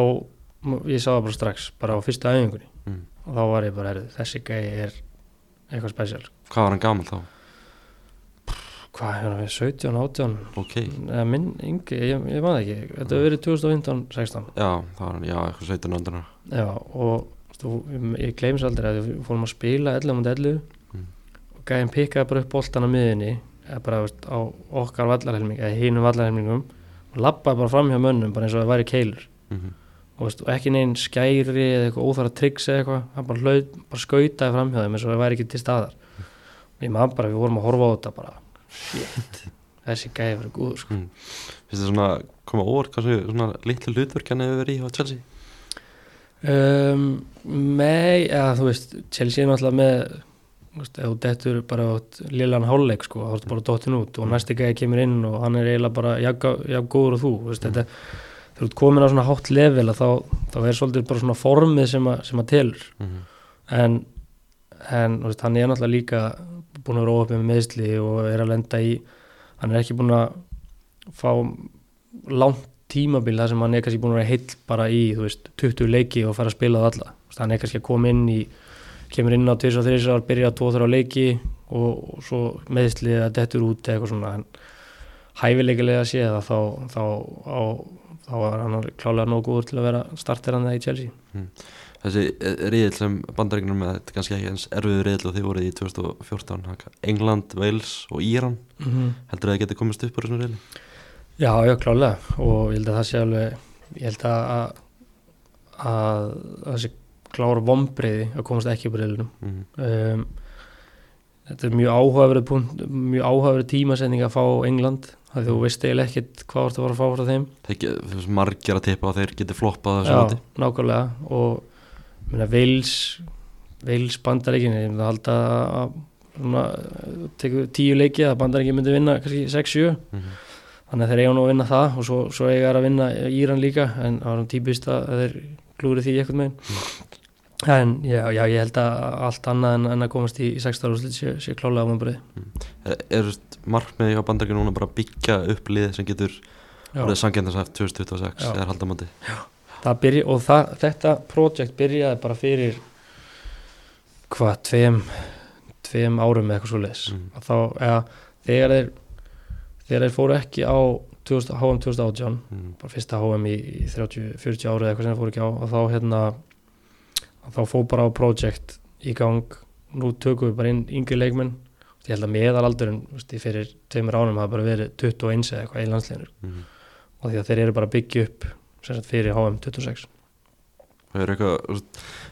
ég sá það bara strax, bara á fyrsta æfingunni. mm. Og þá var ég bara, heyrðu, þessi gæi er eitthvað spesial Hvað var hann gamall þá? hvað hann við, 17, 18 Ok, eða minn, yngi, ég, ég maður ekki. Þetta hefur verið 2015, 16 já, það var hann, já, eitthvað 17 ándunar já, og stu, ég gleymis aldrei að við fórum að spila 11 mot 11 Mm. og gæðin pikkaði bara upp boltan á miðinni eða bara veist, á okkar vallarhelming eða hínum vallarhelmingum og lappaði bara fram hjá mönnum bara eins og það væri keilur. Mm veist, og ekki neinn skæri eða eitthvað óþara tricks eða eitthvað hann bara, hlaut, bara skautaði fram hjá þeim eins og það væri ekki til staðar og ég maður bara, við vorum að horfa á þetta bara shit, þessi gæði verið góður sko. mm. Finnst þið svona koma óvart hvað svo svona litlu hlutverk hann hefur verið í á Chelsea? um, Nei, eða þú veist Chelsea er náttúrulega með ef þú dettur bara lilan hálfleik sko, þá ertu bara dottin út og næsti gæði kemur inn og hann er eiginlega bara jafn góður og þú veist, þetta, þegar þú ert komin á svona hátt level að þá, þá er svolítið bara svona formið sem, að, sem að telur. Mm en, en þú veist, hann er náttúrulega líka búin að róa upp með meðsli og er að lenda í hann er ekki búin að fá langt tímabil þar sem hann er kannski búin að vera heill bara í veist, 20 leiki og fara að spila það alla. Veist, hann er kannski að koma inn í kemur inn á 2-3 ár, byrja 2-3 leiki og, og svo meðslið að dettur út eða eitthvað svona. En hæfilegilega að sé það þá, þá, á, þá er hann klálega nóg góður til að vera starter hann það í Chelsea. Þessi riðil sem bandaríknum með þetta er kannski ekki eins erfiður riðil og þið voruð í 2014 haka- England, Wales og Íran. Mm -hmm. heldur að þið geti komist upp úr þessum riðli? Já, já, klálega og ég held að það sé alveg ég held að, að, að það sé klára vombriði að komast ekki upp í reilunum Mm um, þetta er mjög áhugaverið punkt, mjög áhugaverið tímasending að fá England það þú veist eiginlega ekkert hvað þú ert að fara að fá frá þeim. Þeir ge- þú veist, margir að tippa að þeir geti floppað þessu Já, móti. nákvæmlega. Og minna, Wales Wales bandaríkin ég myndi að halda að svona, tíu leiki að bandaríkin myndi vinna kannski 6-7 Mhm. þannig að þeir eiga nú að vinna það og svo, svo eiga þeir að vinna Íran líka en það var um típist að þeir klúri því eitthvað meginn en já, já, ég held að allt annað en, en að komast í, í 16 úrslit sé, sé klálega á umbröði Er, er veist, markmiði á bandaríkjum núna bara að byggja upp lið sem getur orðið sangjendasæft 2026 Já. eða haldamandi? það byrja, og það, þetta projekt byrjaði bara fyrir hvað, tveim tveim árum eða eitthvað svo leis Mm. þá, eða, þegar þeir þeir fóru ekki á 2000, HM 2018 mm. bara fyrsta HM í, í 30-40 árið eitthvað sem það fór ekki á og þá hérna þá fór bara á project í gang. Nú tökum við bara inn yngri leikmenn. Ég held að meðalaldurinn fyrir tveimur ánum hafa bara verið 21 eða eitthvað í landsleginur Mm. og því að þeir eru bara byggja upp sagt fyrir HM 26 Það er eitthvað,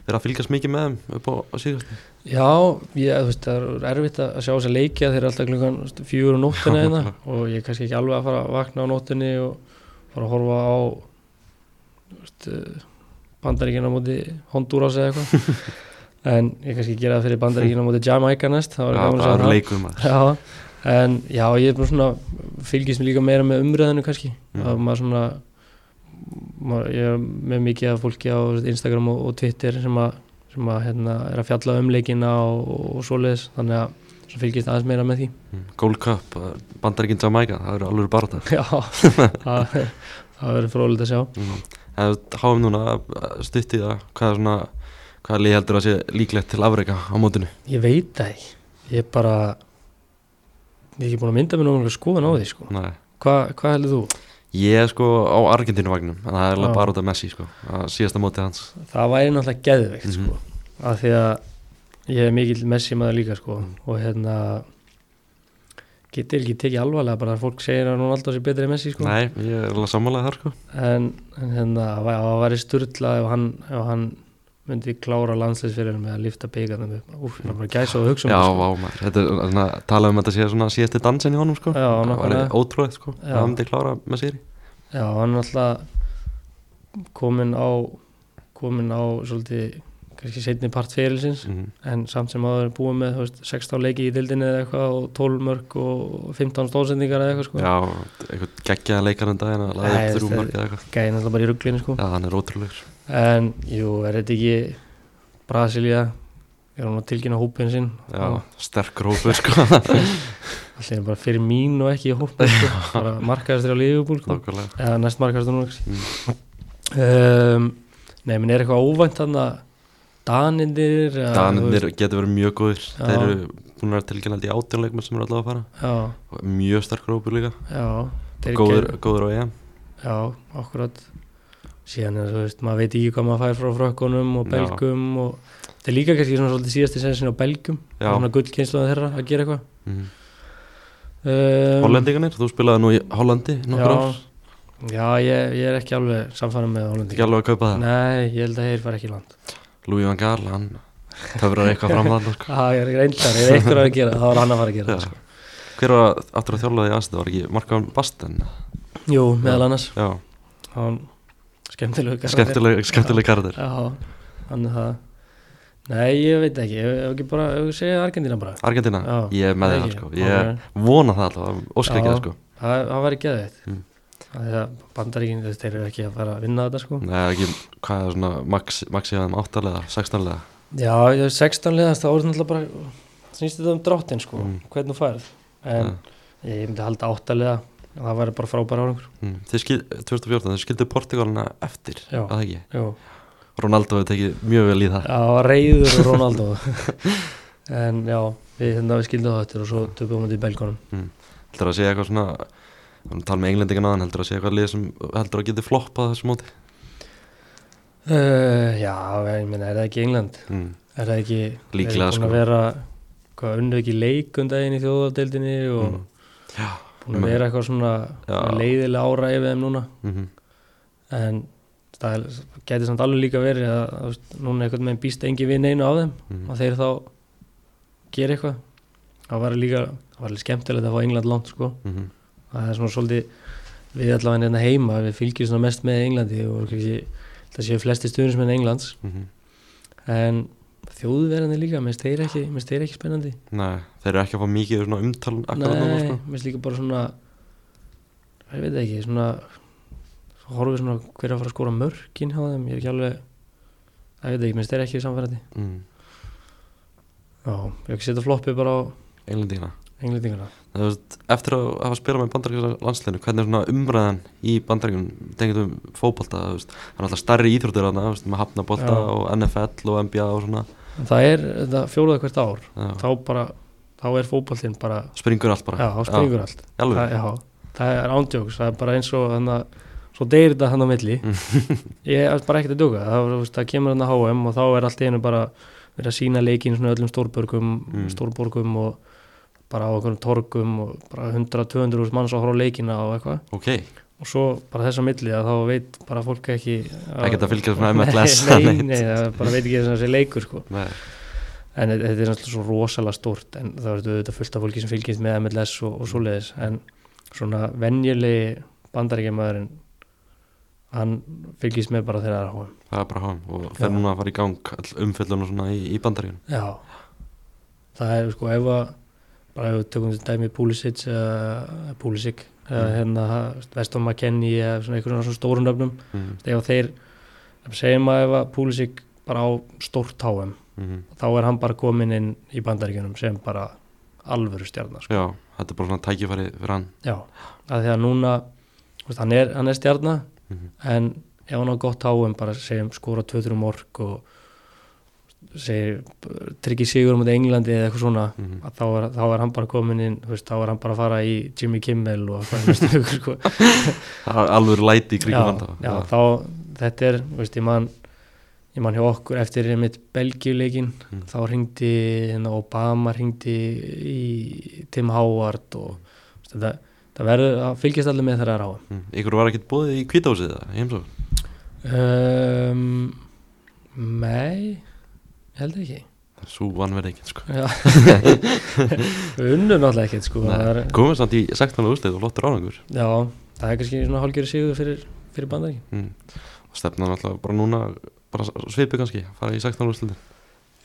verið að fylgjast mikið með þeim upp á, á síðast Já, ég, þú veist, það er erfitt að sjá þess að leikja þeir eru alltaf klukkan fjögur á nóttina [laughs] Já, hérna og ég er kannski ekki alveg að fara að vakna á nóttinni og fara að horfa á þú veist, bandaríkina á móti Honduras eða eitthvað [laughs] en ég kannski gera það fyrir bandaríkina á móti Jamaica næst það var það það leikum en já, ég er bara svona fylgist mér líka meira með umræðinu kannski Mm. að maður svona maður, ég er með mikið af fólki á Instagram og, og Twitter sem að, sem að hérna, er að fjalla um leikina og, og, svoleiðis þannig að svo fylgist aðeins meira með því Mm. Gold Cup, bandaríkinn Jamaica það eru alveg bara þetta [laughs] Já, [laughs] það, það verður fróðilegt að sjá mm. En háum núna stutti það hvað er svona hvaða lið heldur að sé líklegt til afreika á mótinu Ég veit það ekki, ég er bara ég er ekki búin að mynda mér náttúrulega skoðan á því sko. Hva, Hvað heldur þú? Ég er sko á Argentínuvagnum en það er alveg Já. bara út af Messi sko að síðasta móti hans Það væri náttúrulega geðveikt Mhm. sko, af því að ég er mikill Messi maður líka sko, Mm. og hérna getur ekki tekið alvarlega bara að fólk segir að Ronaldo sé betri en Messi sko. Nei, ég er alveg sammálaðið þar sko en, en hérna það væ- það væri sturla ef hann, ef hann myndi klára landsleisfyrir með að lifta beigarnum upp Úf, ég er bara gæsa og hugsa um Já, það, vá maður, þetta er svona talað um að þetta sé svona síðasti dansin í honum sko Já, Það var nákvæmlega. ótrúið sko, Já. það myndi klára með sér Já, hann er alltaf komin á komin á svolítið kannski setni part fyrirlisins mm. en samt sem er búið með veist, 16 leiki í dildinni eða eitthvað og 12 mörg og 15 stóðsendingar eða eitthvað sko. Já, eitthvað geggjaða leikar en daginn að Nei, upp þrjú mörg eða eitthvað gæðin alltaf bara í rugglinu sko. Já, hann er ótrúlegur en jú, er þetta ekki Brasilia er hún að tilkynna hópin sinn Já, sterk rópur sko [laughs] allir bara fyrir mín og ekki hópin sko. bara markaðastur á Liverpool sko. Eða næst markaðastur núna Mm. um, Nei, menn er eitthvað óvænt þannig að Danindir veist, getur verið mjög góðir. Já. Þeir eru búin að vera tilkynandi í átjónleikmenn sem eru allavega að fara. Já, mjög sterk rópur líka. Góður, góður á EM. Já, akkurat. Síðan er þú veist, maður veit ekki hvað maður fær frá frökkunum og belgum og þetta er líka kannski svona svolítið síðasti sensin á belgum svona gullkynsluðan þeirra að gera eitthvað. Mm. um, Hollendinganir, þú spilaði nú í Hollandi nokkur ár, já ég, ég er ekki alveg samfærum með Hollandi ekki alveg að kaupa það? Nei, ég held að þeir fara ekki í land Louis van Gaal, hann höfður eitthvað fram það sko. [laughs] Það er reyndar, ef einhver var að gera það, var hann að fara að gera það sko. Hver var aftur að þjálfa því aðstöð, var ekki Markan Basten? Jú, meðal annars. Já, hann skemmtileg skemmtileg, skemmtileg kardir hann er það. Nei, ég veit ekki, ef ef ekki bara, ég segja Argentina bara. Argentina, Já, ég er með það það ekki. sko. Ég vona það alltaf, óskar ekki það sko. Það, það væri geðveitt Mm. Það er að bandaríkin, þú veist, þeir eru ekki að fara að vinna þetta sko Nei, ekki, hvað er svona max, max í aðeim áttalega, sextanlega Já, ég er 16 liðast, þá er þetta náttúrulega bara snýst þetta um dráttin sko, Mm. hvernig þú færð en ég myndi halda áttalega það væri bara frábæra árangur mm. Þið skil, 2014, þið skildu Portugalina eftir, Já. að það ekki Jú. Ronaldo hefur tekið mjög vel í það Já, reyður Ronaldo [laughs] en já, við, hérna, við skildum það eftir og svo töpum við þetta í belgónum Heldur að sé eitthvað svona Við tala með englendingan aðan, heldur að sé eitthvað lið sem heldur að geti floppað þessu móti uh, Já, ég meina, er það ekki England? mm. Er það ekki Líklega, er búin sko. að vera, hvað, unnu ekki leikundaginn í þjóðadeildinni og Mm. Já, búin að vera eitthvað svona Já. leiðilega yfir þeim núna mm en það getur samt alveg líka verið að, að veist, núna einhvern veginn býst engi við neinu á þeim -hmm. og þeir þá gera eitthvað það var líka, það var alveg skemmtilegt að fá England langt sko, Mm það er svona svolítið við allavega hérna heima, við fylgjum svona mest með Englandi og kannski það séu flesti stuðnismenn Englands. -hmm. en þjóðverðandi líka, minnst þeir ekki minnst þeir ekki spennandi. Nei, þeir eru ekki að fá mikið umtal Nei, sko. minnst líka bara svona ég veit ekki, svona svo horfum við svona hver er að fara að skora mörkin hjá þeim, ég er ekki alveg ég veit ekki, minnst þeir ekki samfærandi. Mm. Já, ég hef ekki setja floppið bara á Englendingana englendingana Veist, eftir að hafa spilað með bandaríkjum landsleinu, hvernig er svona umræðan í bandaríkjum, tengið um veist, það er alltaf stærri íþróttir með hafnabolta Já. og NFL og NBA og svona, það er fjóruða hvert ár já, þá bara, þá er fótboltinn bara springur allt bara. já, springur allt. Alveg, það, já, það er ándjóks, það er bara eins og þannig að svo deyrir þetta hann á milli. [laughs] Ég er bara ekkert að djóka. Það, það kemur hann að HM og þá er allt einu bara verið að sína leikin svona öllum stórborgum, Mm. stórborgum og bara á okkur torgum og bara 100-200 úr manns að á leikina og eitthvað ok, og svo bara þess að milli að þá veit bara fólk ekki Ekkert að fylgjast með [laughs] MLS nei, nei, neitt. nei, það bara veit ekki þess að þessi leikur sko. Nei. en þetta er náttúrulega svo rosalega stórt en það er þetta fullt af fólki sem fylgjast með MLS og, og svoleiðis en svona venjulegi bandaríkjamaðurinn hann fylgjast með bara þegar það er á HM það er bara háum og Já. núna að fara í gang umfyllun og svona í, í bandaríun Já, það er sko ef að bara ef við tökum þetta dæmi Pulisic eða Pulisic eða Mm. hérna Veston McKennie eða svona einhvern svona stórun nöfnum mm. ef að þeir, segjum að ef að Pulisic bara á stórt HM mm. þá er hann bara komin inn í bandaríkjunum sem bara alvöru stjarnar sko. já, þetta er bara svona tækifæri fyrir hann Já, að því að núna veist, hann, er, hann er stjarnar mm. en ef hann á gott HM bara segjum skora 2-3 morg og segir tryggir sigur um Englandi eða eitthvað svona Mm. að þá er, þá er hann bara komin inn veist, þá er hann bara að fara í Jimmy Kimmel og [laughs] sko. það alveg læti í þá þetta er, veist, ég man ég man hjá okkur eftir mitt Belgiuleikin, Mm. þá ringdi hérna, Obama ringdi í Tim Howard og veist, þetta, það verður að fylgjast allir með það er á mm. ykkur var ekkert bóðið í kvításið það, ég heimsók um, Nei ég held ekki svo vannverð ekkert sko [laughs] unnum náttúrulega ekkert sko. komið samt í 16. úrslið og flottur árangur já, það er kannski svona hálfgerði sigur fyrir, fyrir bandarík mm. og stefna náttúrulega bara núna bara svipi kannski, fara í 16. úrslið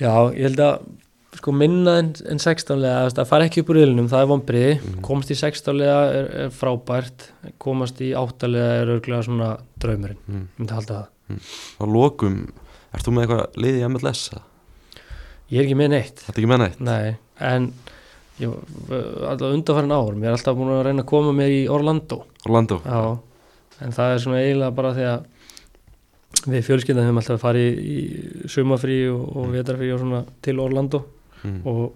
já, ég held að sko minna en, en 16 lega það fara ekki upp úr ylinum, það er vonbriði Mhm. komast í 16 lega er, er frábært komast í 8 lega er örglega svona draumurinn, mm. myndi halda það á lokum, ert þú með eitthvað liði í MLS? eða? Ég er ekki með neitt Þetta ekki með neitt? Nei, en ég, alltaf undanfærin ár, mér er alltaf búin að reyna að koma mér í Orlando Orlando? Já, en það er svona eiginlega bara því að við fjölskyldan höfum alltaf farið í sumafrí og, og vetrafrí og svona til Orlando Mm. og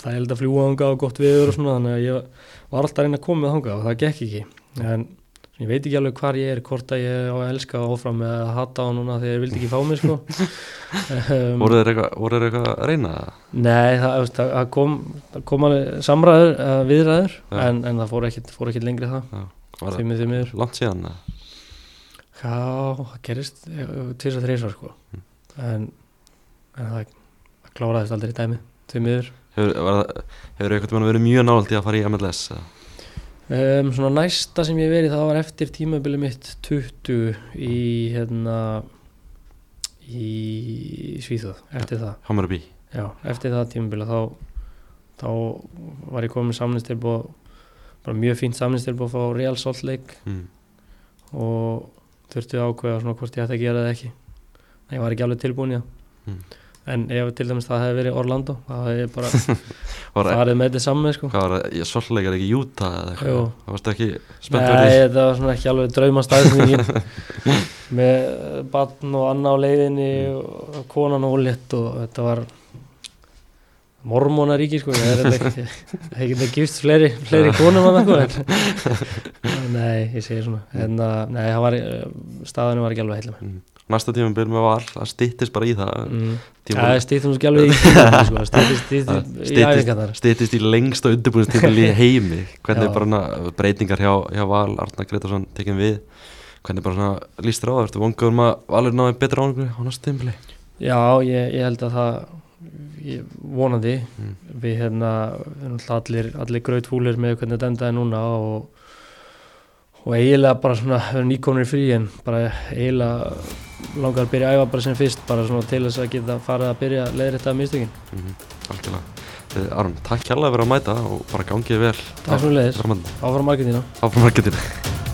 það er held að fljúa þangað og gott viður og svona þannig að ég var alltaf að reyna að koma með þangað og það gekk ekki en ég veit ekki alveg hvar ég er hvort að ég á að elska áfram eða að hata á núna þegar ég vildi ekki fá mig sko um, [laughs] Voru þeir eitthvað, eitthvað að reyna það? Nei, það, það það kom, kom samræður, uh, viðræður Já. en, en það fór ekkit, fór ekkit lengri það Var því það miður, því miður langt síðan? Já, það gerist tvis að þreysvar sko Mm. en, en það, það kláraðist aldrei í dæmi því miður Hefur, hefur eitthvað verið mjög nálægt í að fara í MLS? eða? Um, Svona næsta sem ég verið það var eftir tímabili mitt 20 í hérna í Svíþjóð eftir það Hammarby? Já, eftir það tímabili þá, þá var ég komin samnistilbúð bara mjög fínt samnistilbúð frá Real Salt Lake Mm. og þurfti ákveða svona hvort ég ætti að gera það ekki en ég var ekki alveg tilbúin í það Mm. En ef til dæmis það hefði verið Orlando þá hefði ég bara [laughs] farið með þetta saman sko. hvað var það, svolleikar ekki Utah eða eitthvað? Það varst ekki spenntur Nei, í? þetta var svona ekki alveg draumastæðningin [laughs] með barn og Anna á leiðinni og konan ólétt og þetta var mormónaríki sko ég er ekki, ekki það gifst fleiri, fleiri konum að það sko [laughs] nei, ég segi svona en að, nei, það var, staðinu var ekki alveg heilum Mm. Næsta tíma byrjum með val, það stýttist bara í það. Mm. Tíma- það stýttum svo ekki alveg í [laughs] tíma sko, stýttist stýttist í æfingarnar. styttist í lengsta undirbúinstímil í [laughs] heimi. Hvernig Já. bara breytingar hjá, hjá Val Arnar Gretarsson tekin við? Hvernig bara svona líst þér á það? Ertu vongur um að Valur náði betra ánægri á næsta tímili Já, ég, ég held að það ég, vonandi. Mm. við hérna við allir, allir grautfúlir með hvernig þetta endaði núna og, og eiginlega bara svona erum nýkonur í frí en bara eiginlega langar að byrja að æfa bara sem fyrst bara svona til þess að geta farið að byrja að leiðri þetta mistökin. mm -hmm. algjörlega Eh, Aron, takk kjærlega fyrir að mæta og bara gangið vel Takk svo leiðis, áfram áfram marketina. marketina